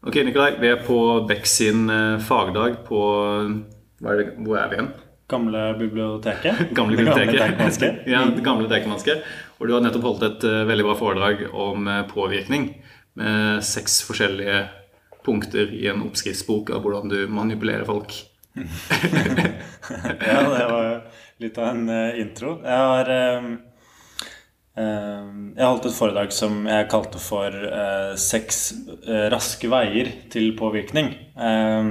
Ok, Nikolai. Vi er på Beck sin eh, fagdag på er det, Hvor er vi igjen? Gamle biblioteket. Gamle Det gamle biblioteket. Ja, det gamle Deichmanske. Og du har nettopp holdt et uh, veldig bra foredrag om uh, påvirkning. Med seks forskjellige punkter i en oppskriftsbok av hvordan du manipulerer folk. Ja, det var litt av en uh, intro. Jeg har eh, Jeg holdt et foredrag som jeg kalte for eh, 'Seks eh, raske veier til påvirkning'. Eh,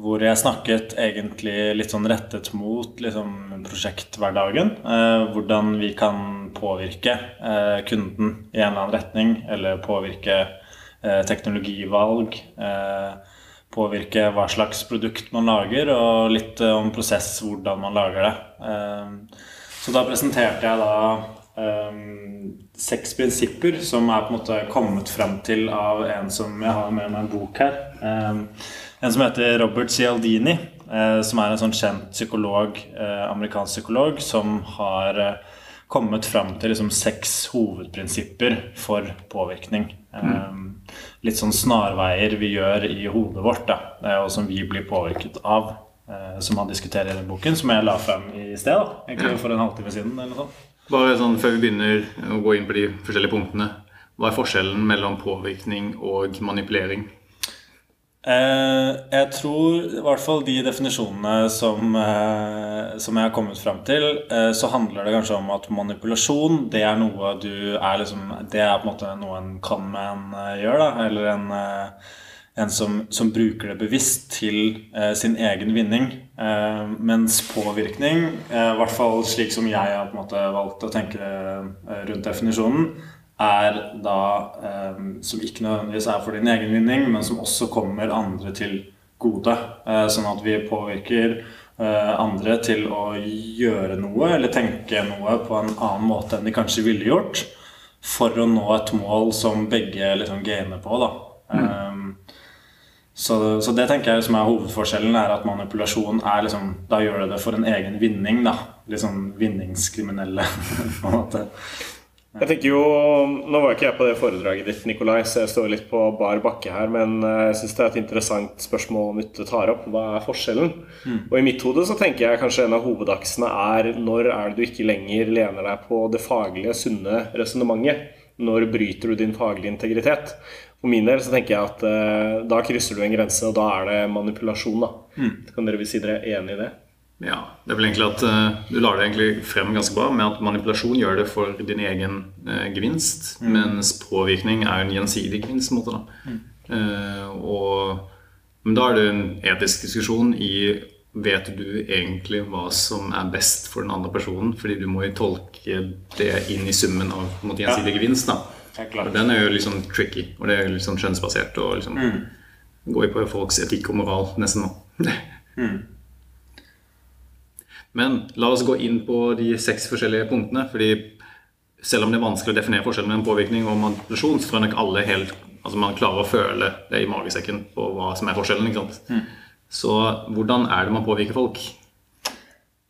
hvor jeg snakket egentlig litt sånn rettet mot liksom, prosjekthverdagen. Eh, hvordan vi kan påvirke kunden i en eller annen retning, eller påvirke teknologivalg. Påvirke hva slags produkt man lager, og litt om prosess, hvordan man lager det. Eh, Så da presenterte jeg da eh, seks prinsipper som er på en måte kommet frem til av en som jeg har med meg en bok her. Um, En som heter Robert Cialdini, uh, som er en sånn kjent psykolog, uh, amerikansk psykolog, som har uh, kommet fram til liksom seks hovedprinsipper for påvirkning. Um, litt sånn snarveier vi gjør i hodet vårt, da, og som vi blir påvirket av. som han diskuterer i den boken, som jeg la frem i sted. da, egentlig for en halvtime siden. eller noe sånt. Bare sånn Før vi begynner å gå inn på de forskjellige punktene. Hva er forskjellen mellom påvirkning og manipulering? Eh, jeg tror i hvert fall de definisjonene som, eh, som jeg har kommet fram til, eh, så handler det kanskje om at manipulasjon det er noe du er liksom Det er på en måte noe en kan med en eh, gjør, da. Eller en, eh, en som, som bruker det bevisst til eh, sin egen vinning. Eh, mens påvirkning, eh, i hvert fall slik som jeg har på en måte valgt å tenke eh, rundt definisjonen, er da eh, som ikke nødvendigvis er for din egen vinning, men som også kommer andre til gode. Sånn at vi påvirker andre til å gjøre noe eller tenke noe på en annen måte enn de kanskje ville gjort, for å nå et mål som begge liksom gainer på. da. Eh, så, så det tenker jeg som er hovedforskjellen, er at manipulasjon er liksom Da gjør du det for en egen vinning, da. Litt sånn vinningskriminelle, på en måte. Jeg tenker jo, Nå var ikke jeg på det foredraget ditt, Nikolai, så jeg står litt på bar bakke her. Men eh, jeg syns det er et interessant spørsmål Nytte tar opp. Hva er forskjellen? Og i mitt hode så tenker jeg kanskje en av hovedaksene er når er det du ikke lenger lener deg på det faglige, sunne resonnementet? Når bryter du din faglige integritet? For min del så tenker jeg at eh, da krysser du en grense, og da er det manipulasjon. da. Kan dere si dere er enig i det? Ja, det er vel egentlig at eh, Du lar det egentlig frem ganske bra med at manipulasjon gjør det for din egen eh, gevinst, mens påvirkning er en gjensidig gevinst. måte da. Eh, og, men da er det en etisk diskusjon i Vet du egentlig hva som er best for den andre personen? Fordi du må jo tolke det inn i summen av gjensidig ja. gevinst. da. Og den er jo litt sånn tricky, og det er litt sånn skjønnsbasert. og liksom Går jo på folks etikk og moral nesten nå. Men la oss gå inn på de seks forskjellige punktene. fordi selv om det er vanskelig å definere forskjellen mellom påvirkning og manipulasjon, så tror jeg nok alle helt, altså man klarer å føle det i magesekken på hva som er forskjellen. ikke sant? Så hvordan er det man påvirker folk?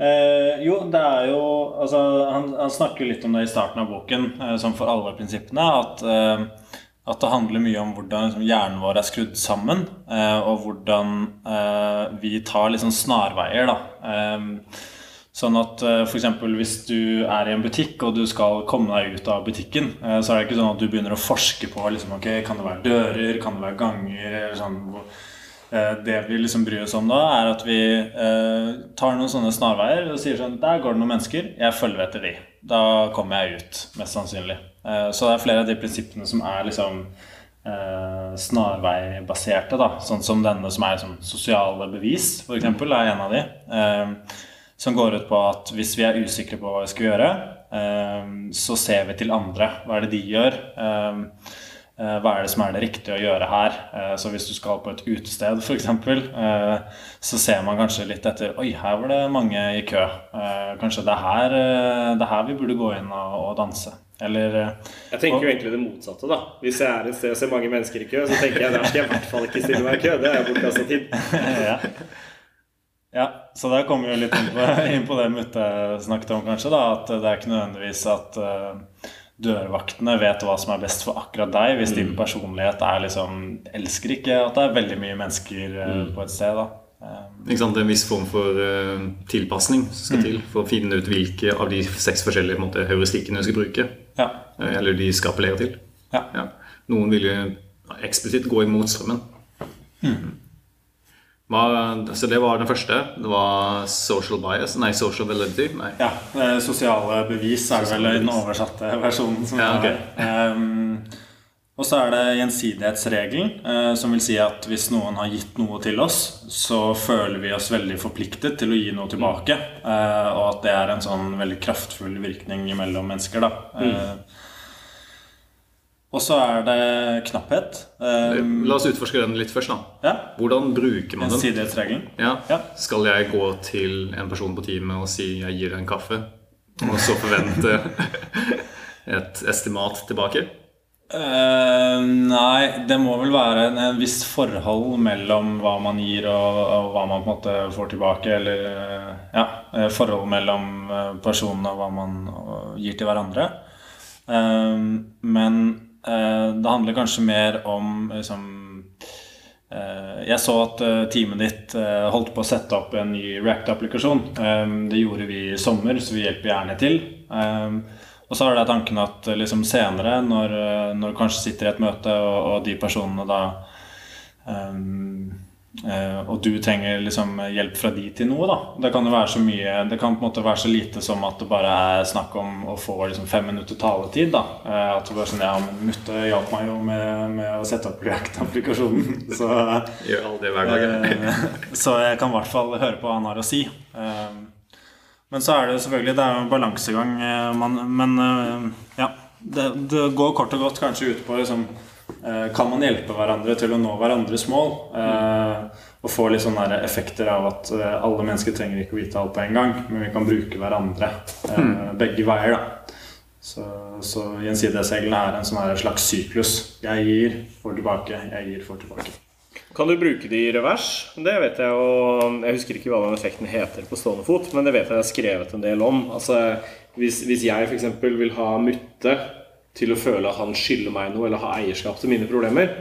Eh, jo, det er jo altså, han, han snakker litt om det i starten av boken, eh, som for alle prinsippene. At, eh, at det handler mye om hvordan liksom, hjernen vår er skrudd sammen. Eh, og hvordan eh, vi tar liksom snarveier. da. Eh, Sånn at f.eks. hvis du er i en butikk og du skal komme deg ut av butikken, så er det ikke sånn at du begynner å forske på liksom, ok, kan det være dører, kan det være ganger eller sånn, Det vi liksom bryr oss om da, er at vi eh, tar noen sånne snarveier og sier sånn Der går det noen mennesker, jeg følger etter de. Da kommer jeg ut, mest sannsynlig. Eh, så det er flere av de prinsippene som er liksom eh, snarveibaserte, da. Sånn som denne som er liksom sosiale bevis, f.eks., er en av de. Eh, som går ut på at hvis vi er usikre på hva vi skal gjøre, eh, så ser vi til andre. Hva er det de gjør? Eh, Eh, Hva er det som er det riktige å gjøre her? Eh, Så hvis du skal på et utested f.eks., så ser man kanskje litt etter Oi, her var det mange i kø. Eh, Kanskje det er her, eh, det er her vi burde gå inn og, og danse. Eller eh, Jeg tenker jo egentlig det motsatte. da Hvis jeg er et sted og ser mange mennesker i kø, så tenker jeg der skal jeg i hvert fall ikke stille meg i kø. Det er jo bortkasta tid. ja. ja, så der kommer vi jo litt inn på, inn på det Mutte snakket om, kanskje. da At det er ikke nødvendigvis at eh, dørvaktene vet hva som er best for akkurat deg. Hvis din personlighet er liksom Elsker ikke at det er veldig mye mennesker eh, på et sted. da Um, Ikke sant? Det er en viss form for uh, tilpasning som skal til for å finne ut hvilke av de seks forskjellige måte, heuristikkene du skal bruke. ja. eh, Eller de skal appellere til. Ja. Ja. Noen vil jo eksplisitt gå imot strømmen. Hva, så det var den første. Det var social bias Nei, social validity. Nei. Ja, Sosiale bevis er vel den oversatte versjonen. Som Ja, okay. um, og så er det gjensidighetsregelen, uh, som vil si at hvis noen har gitt noe til oss, så føler vi oss veldig forpliktet til å gi noe tilbake. Uh, og at det er en sånn veldig kraftfull virkning mellom mennesker. da. Eh, og så er det knapphet. Um, La oss utforske den litt først. da ja, Hvordan bruker man den? Ja. Ja. Skal jeg gå til en person på teamet og si 'jeg gir deg en kaffe', og så forvente et estimat tilbake? Uh, nei, det må vel være en, en viss forhold mellom hva man gir og, og hva man på en måte får tilbake. Eller ja, eh, forhold mellom eh, personene og hva man eh, gir til hverandre. Uh, men det handler kanskje mer om liksom eh, Jeg så at eh, teamet ditt eh, holdt på å sette opp en ny React-applikasjon. Eh, Det gjorde vi i sommer, så vi hjelper gjerne til. Eh, og så er det tanken at eh, liksom senere, når, eh, når du kanskje sitter i et møte, og, og de personene da eh, Og du trenger liksom hjelp fra de til noe, da. Det kan jo være så mye Det kan på en måte være så lite som at det bare er snakk om å få liksom fem minutter taletid. da Eh, At du bare sånn Ja, men Mutte hjalp meg jo med, med å sette opp React-applikasjonen. Så Gjør aldri hver dag. Eh, Så jeg kan i hvert fall høre på hva han har å si. Eh, Men så er det selvfølgelig Det er jo en balansegang. eh, Man, men eh, ja. Det, det går kort og godt kanskje ut på liksom eh, Kan man hjelpe hverandre til å nå hverandres mål? eh, Og få litt sånne effekter av at eh, alle mennesker trenger ikke å vite alt på en gang, men vi kan bruke hverandre eh, begge veier. da så, så gjensidighetsreglene er en sånn slags syklus. Jeg gir, får tilbake. Jeg gir, får tilbake. Kan du bruke det i revers? Det vet jeg jo Jeg husker ikke hva den effekten heter på stående fot, men det vet jeg jeg har skrevet en del om. Altså, Hvis, hvis jeg f.eks. vil ha Mutte til å føle at han skylder meg noe, eller har eierskap til mine problemer,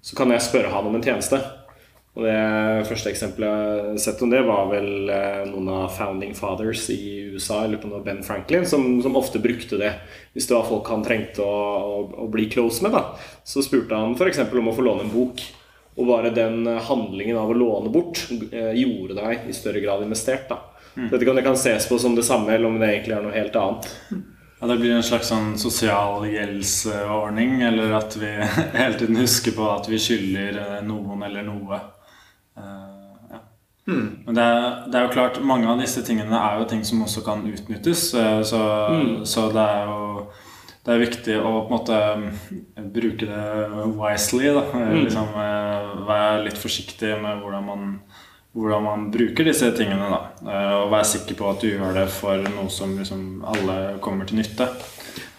så kan jeg spørre han om en tjeneste. Og Det første eksempelet jeg har sett om det, var vel eh, noen av founding fathers i USA, eller på Ben Franklin, som, som ofte brukte det. Hvis det var folk han trengte å, å, å bli close med, da, så spurte han f.eks. om å få låne en bok. Og bare den eh, handlingen av å låne bort eh, gjorde deg i større grad investert. da. Dette kan, det kan ses på som det samme, eller om det egentlig er noe helt annet. Ja, Det blir en slags sånn sosial gjeldsordning, eller at vi hele tiden husker på at vi skylder eh, noen eller noe. Eh, ja. Men det er, det er jo klart, mange av disse tingene er jo ting som også kan utnyttes. Så, Så, så det er jo det er viktig å på en måte mm, bruke det wisely. Da. Mm. Liksom, eh, være litt forsiktig med hvordan man, hvordan man bruker disse tingene. Da. Eh, Og være sikker på at du gjør det for noe som liksom alle kommer til nytte.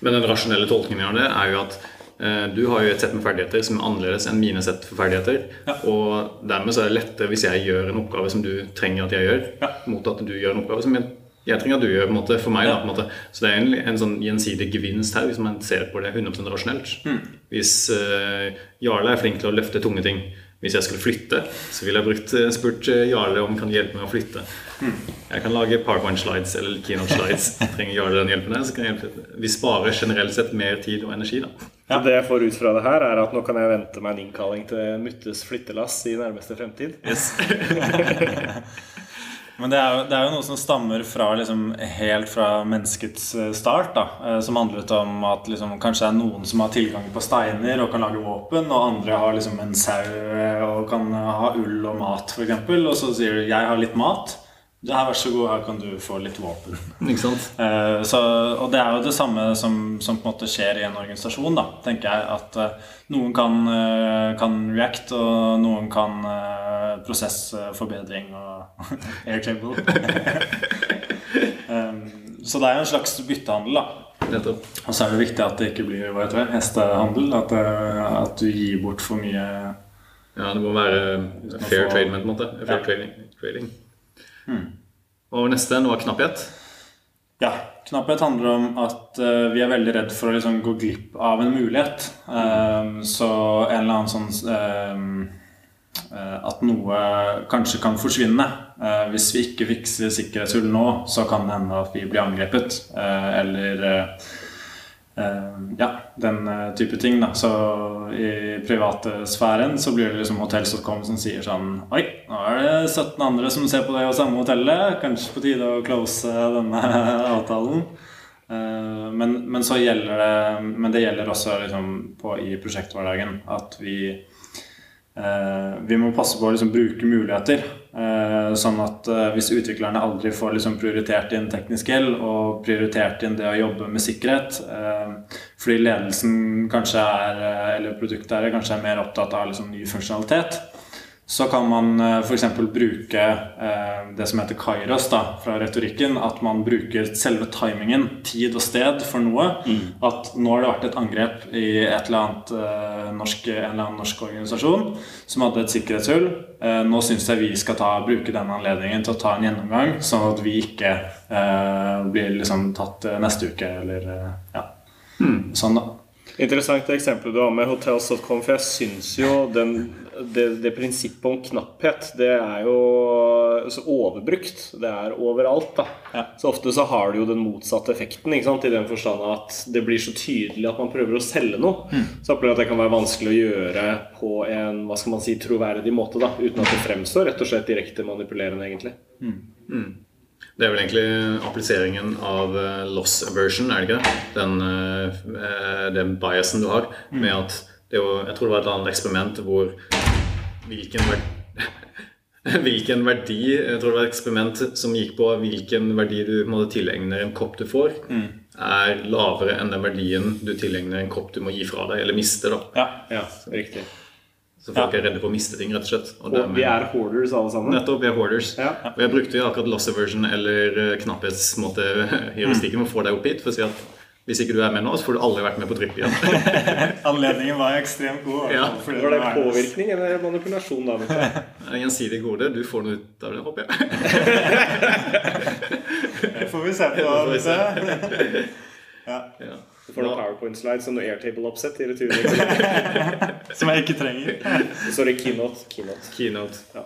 Men den rasjonelle tolkningen av det er jo at eh, du har jo et sett med ferdigheter som er annerledes enn mine sett for ferdigheter. Ja. Og dermed så er det lettere hvis jeg gjør en oppgave som du trenger at jeg gjør, Ja. mot at du gjør en oppgave som jeg, jeg trenger at du gjør på en måte, for meg. Da, på en måte. Så det er en, en sånn gjensidig gevinst her, hvis man ser på det 100 rasjonelt. Mm. Hvis eh, Jarle er flink til å løfte tunge ting Hvis jeg skulle flytte, så ville jeg brukt, eh, spurt eh, Jarle om han kan hjelpe meg å flytte. Mm. Jeg kan lage powerpoint slides eller keynote slides. Trenger Jarle den hjelpen her, så kan jeg hjelpe. Vi sparer generelt sett mer tid og energi, da. Ja. det jeg får ut fra det her, er at nå kan jeg vente meg en innkalling til Muttes flyttelass i nærmeste fremtid. Men det er, jo, det er jo noe som stammer fra liksom, helt fra menneskets eh, start. Da, eh, som handlet om at liksom, kanskje det er noen som har tilgang på steiner og kan lage våpen, og andre har liksom, en sau eh, og kan ha ull og mat, f.eks. Og så sier du 'jeg har litt mat'. Ja, vær så god, her kan du få litt våpen. Ikke sant? Uh, så, og det er jo det samme som, som på en måte skjer i en organisasjon, da, tenker jeg. At uh, noen kan, uh, kan React, og noen kan prosessforbedring og Airtable. um, så det er jo en slags byttehandel, da. Nettopp. Og så er det viktig at det ikke blir hva heter det, hestehandel. At, at du gir bort for mye Ja, det må være fair trade, på en måte. Fair Ja. trading. Trading. Og neste nå er knapphet. Ja. Knapphet handler om at uh, vi er veldig redd for å liksom, gå glipp av en mulighet. Um, så en eller annen sånn um, uh, At noe kanskje kan forsvinne. Uh, hvis vi ikke fikser sikkerhetshull nå, så kan det hende at vi blir angrepet. eller ja, den type ting. Da. Så i private sfæren så blir det liksom hotell.com som sier sånn Oi, nå er det 17 andre som ser på deg og samme hotellet. Kanskje på tide å close denne avtalen. Eh, men, men, så gjelder det Men det gjelder også liksom på, i prosjekthverdagen at vi eh, vi må passe på å liksom bruke muligheter. Eh, sånn at hvis utviklerne aldri får liksom prioritert inn teknisk gjeld og prioritert inn det å jobbe med sikkerhet fordi ledelsen kanskje er, eller produktet er, kanskje er mer opptatt av liksom ny funksjonalitet, så kan man uh, f.eks. bruke uh, det som heter kairos da, fra retorikken. At man bruker selve timingen, tid og sted, for noe. Mm. At nå har det vært et angrep i et eller annet, uh, norsk, en eller annen norsk organisasjon som hadde et sikkerhetshull. nå syns jeg vi skal ta, bruke den anledningen til å ta en gjennomgang, sånn at vi ikke blir liksom tatt neste uke eller ja. Mm. Sånn, da. Interessant eksempel du har med hotels.com. For jeg syns jo den, det, det, prinsippet om knapphet, det er jo så overbrukt. Det er overalt. da ja. Så ofte så har det jo den motsatte effekten. Ikke sant? I den forstand at det blir så tydelig at man prøver å selge noe. Mm. Så opplever jeg at det kan være vanskelig å gjøre på en hva skal man si, troverdig måte. da Uten at det fremstår rett og slett direkte manipulerende, egentlig. Mm. Mm. Det er vel egentlig appliseringen av uh, loss aversion, er det ikke det? Den, uh, den biasen du har mm. med at det jo, Jeg tror det var et annet eksperiment hvor hvilken verdi, hvilken verdi Jeg tror det var et eksperiment som gikk på hvilken verdi du måtte tilegne en kopp du får, mm. er lavere enn den verdien du tilegner en kopp du må gi fra deg, eller miste. da. Ja, ja riktig. Så folk ja. er redde for å miste ting, rett og slett. Og, og vi er hoarders alle sammen. Nettopp, vi er hoarders. Ja. Og jeg brukte jo akkurat loss aversion eller knapphetsmåte knapphetsheuristikken mm. for å få deg opp hit. For å si at hvis ikke du er med nå, så får du aldri vært med på trypp igjen. Anledningen var ekstremt god. Ja. Var det påvirkning eller manipulasjon da? Gjensidig gode. Du får noe ut av det, håper jeg. det får vi se på. det? ja. ja. Du får noen PowerPoint-slides og noe Airtable-oppsett i retur. Som jeg ikke trenger. Sorry, keynote. Keynote. keynote. Ja.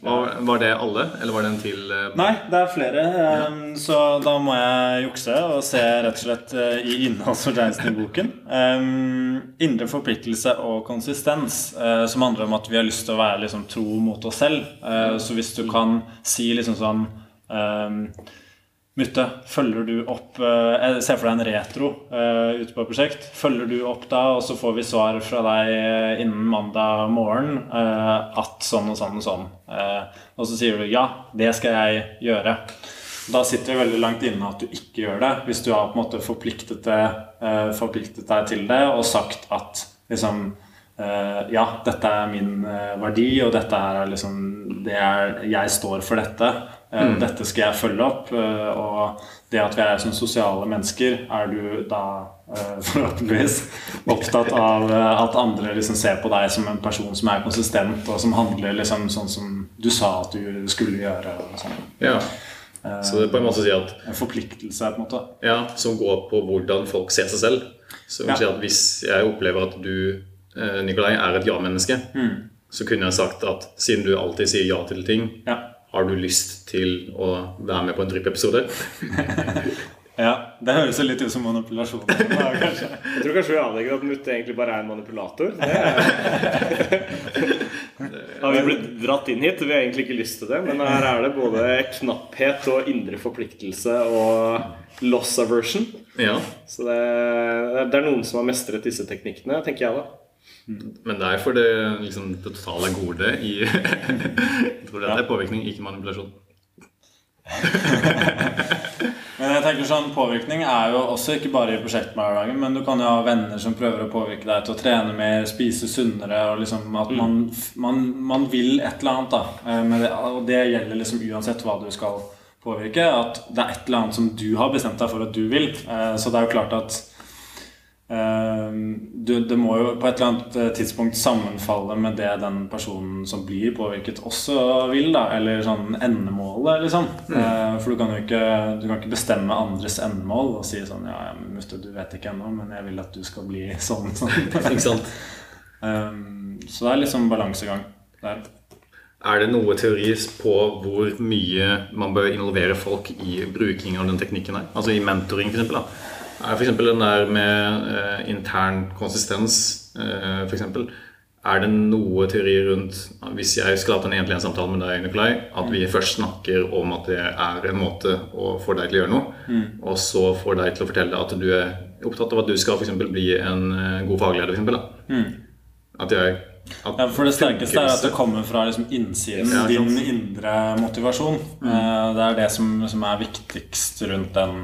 Var, var, det alle, eller var det en til? Uh... Nei, det er flere. Ja. Um, så da må jeg jukse og se rett og slett uh, i innholdsfortegnelsen i boken. Um, indre forpliktelse og konsistens, uh, som handler om at vi har lyst til å være liksom, tro mot oss selv. så hvis du kan si liksom sånn um, Mutte, følger du opp Jeg ser for deg en retro uh, ute på et prosjekt. Følger du opp da, og så får vi svar fra deg eh, innen mandag morgen uh, at sånn og sånn og sånn. Uh, og så sier du ja, det skal jeg gjøre. Da sitter vi veldig langt inne at du ikke gjør det, hvis du har på en måte forpliktet, det, eh, forpliktet deg til det og sagt at liksom ja, dette er min verdi, og dette er liksom det er, Jeg står for dette. Eh, mm. Dette skal jeg følge opp. Eh, og det at vi er som sosiale mennesker, er du da eh, forhåpentligvis opptatt av at andre liksom ser på deg som en person som er konsistent, og som handler liksom sånn som du sa at du skulle gjøre. Sånn. Ja. Så det er på en måte å si at En forpliktelse, på en måte. Ja, Som går på hvordan folk ser seg selv. Så ja. si at Hvis jeg opplever at du, Nikolai, er et ja-menneske, mm. så kunne jeg sagt at siden du alltid sier ja til ting, ja har du lyst til å være med på en dryppepisode? ja, det høres jo litt ut som manipulasjon. jeg tror kanskje vi avlegger at Mutte egentlig bare er en manipulator. har vi blitt dratt inn hit? Vi har egentlig ikke lyst til det, men her er det både knapphet og indre forpliktelse og loss aversion. Ja. Så det, det er noen som har mestret disse teknikkene, tenker jeg da. Men det er for det, liksom, det totale gode i Jeg tror det er påvirkning, ikke manipulasjon. men jeg tenker sånn, Påvirkning er jo også ikke bare i prosjekthverdagen, men du kan jo ha venner som prøver å påvirke deg til å trene mer, spise sunnere, og liksom at man, man, man vil et eller annet. da eh, det, Og det gjelder liksom uansett hva du skal påvirke. At det er et eller annet som du har bestemt deg for at du vil. Eh, så det er jo klart at du, det må jo på et eller annet tidspunkt sammenfalle med det den personen som blir påvirket, også vil. da, Eller sånn endemålet, liksom. Mm. For du kan jo ikke, du kan ikke bestemme andres endemål og si sånn Ja, Muste, du vet ikke ennå, men jeg vil at du skal bli sånn. sånn. Um, så det er liksom balansegang der. Er det noe teori på hvor mye man bør involvere folk i bruking av den teknikken her? Altså i mentoring, f.eks. Er f.eks. den der med eh, intern konsistens, eh, f.eks. Er det noe teori rundt Hvis jeg skulle hatt en én-til-én-samtale med deg, Nikolai, at vi først snakker om at det er en måte å få deg til å gjøre noe, mm. og så får deg til å fortelle at du er opptatt av at du skal for eksempel, bli en eh, god fagleder, f.eks. Mm. At jeg ja, for Det sterkeste er at det kommer fra liksom innsiden. Ja, din indre motivasjon. Mm. Eh, det er det som, som er viktigst rundt den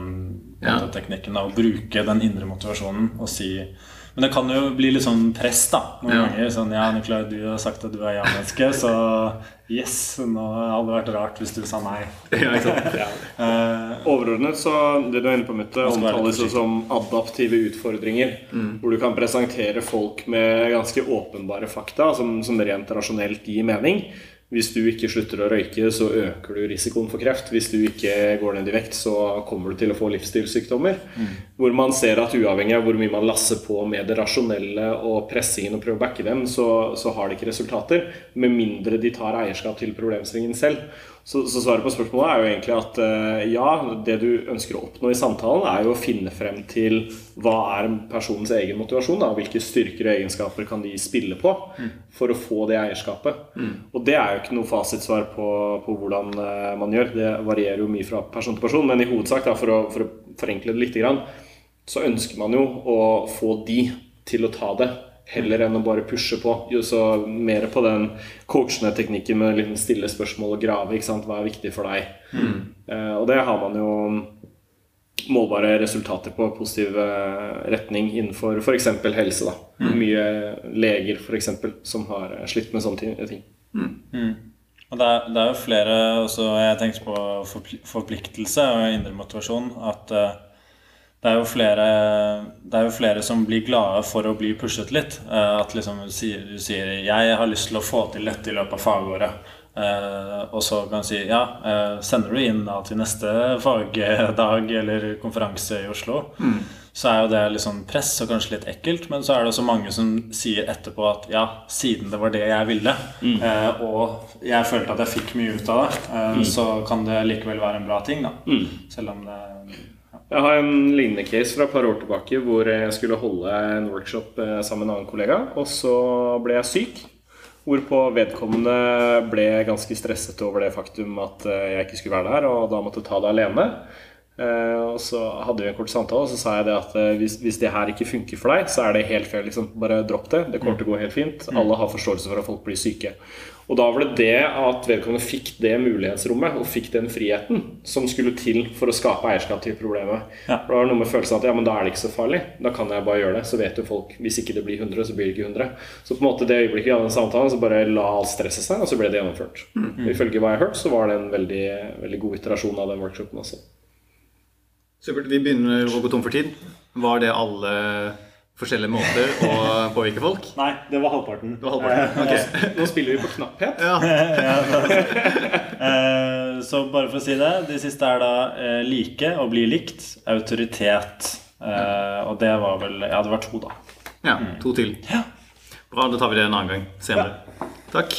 ja. teknikken. Å bruke den indre motivasjonen og si men det kan jo bli litt sånn press, da. Noen ja. ganger. Sånn, ja, Nicolai, du har sagt at du er ja-menneske, så yes, nå hadde det vært rart hvis du sa nei. Ja, ikke sant? ja. uh, Overordnet så det du er inne på, Mutte, omtales jo som adaptive utfordringer. Mm. Hvor du kan presentere folk med ganske åpenbare fakta som, som rent rasjonelt gir mening. Hvis du ikke slutter å røyke, så øker du risikoen for kreft. Hvis du ikke går ned i vekt, så kommer du til å få livsstilssykdommer. Mm. Hvor man ser at uavhengig av hvor mye man lasser på med det rasjonelle og pressingen og prøver å backe dem, så, så har de ikke resultater. Med mindre de tar eierskap til problemstillingen selv. Så, så, svaret på spørsmålet er jo egentlig at uh, ja, det du ønsker å oppnå i samtalen, er jo å finne frem til hva er personens egen motivasjon. Da, hvilke styrker og egenskaper kan de spille på mm. for å få det eierskapet. Mm. Og det er jo ikke noe fasitsvar på, på hvordan uh, man gjør. Det varierer jo mye fra person til person. Men i hovedsak, da, for, å, for å forenkle det litt, så ønsker man jo å få de til å ta det heller enn å bare pushe på. Jo, så mer på den coachende teknikken med liksom stille spørsmål og grave. ikke sant? Hva er viktig for deg? Mm. Eh, og det har man jo målbare resultater på positiv retning innenfor f.eks. helse. da. Mm. Mye leger f.eks. som har slitt med sånne ting. Mm. mm. Og det er, det er, jo flere også, Jeg tenkte på forpliktelse og indre motivasjon. At uh, det er, flere, det er, jo flere, som blir glade for å bli pushet litt. Eh, at liksom du sier, du sier 'Jeg har lyst til å få til dette i løpet av fagåret'. Eh, og så kan du si 'Ja, eh, sender du inn da til neste fagdag eller konferanse i Oslo', mm. så er jo det litt sånn press og kanskje litt ekkelt. Men så er det også mange som sier etterpå at 'ja, siden det var det jeg ville', mm. og jeg følte at jeg fikk mye ut av det, mm. så kan det likevel være en bra ting, da. Mm. Selv om det jeg har en lignende case fra et par år tilbake hvor jeg skulle holde en workshop eh, sammen med en annen kollega. Og så ble jeg syk. Hvorpå vedkommende ble ganske stresset over det faktum at eh, jeg ikke skulle være der, og da måtte ta det alene. Eh, og så hadde vi en kort samtale, og så sa jeg det at hvis, hvis det her ikke funker for deg, så er det helt fair. Liksom. Bare dropp det. Det kommer til å gå helt fint. Mm. Alle har forståelse for at folk blir syke. Og da var det det at vedkommende fikk det mulighetsrommet og fikk den friheten som skulle til for å skape eierskap til problemet. Ja. For Det var noe med følelsen at ja, men da er det ikke så farlig. Da kan jeg bare gjøre det. Så vet jo folk hvis ikke det blir 100, så blir det ikke 100. Så på en måte det øyeblikket vi hadde den samtalen, så bare la alt stresset seg, og så ble det gjennomført. Mm. Ifølge hva jeg har hørt, så var det en veldig, veldig god iterasjon av den workshopen også. Supert. Vi begynner å gå tom for tid. Var det alle forskjellige måter å påvirke folk? Nei, det var halvparten. Det var halvparten. Okay. Nå spiller vi på knapphet. Ja. Eh, så bare for å si det, de siste er da eh, like og bli likt, autoritet. Eh, og det var vel Ja, det var to, da. Ja, to til. Bra, da tar vi det en annen gang senere. Takk.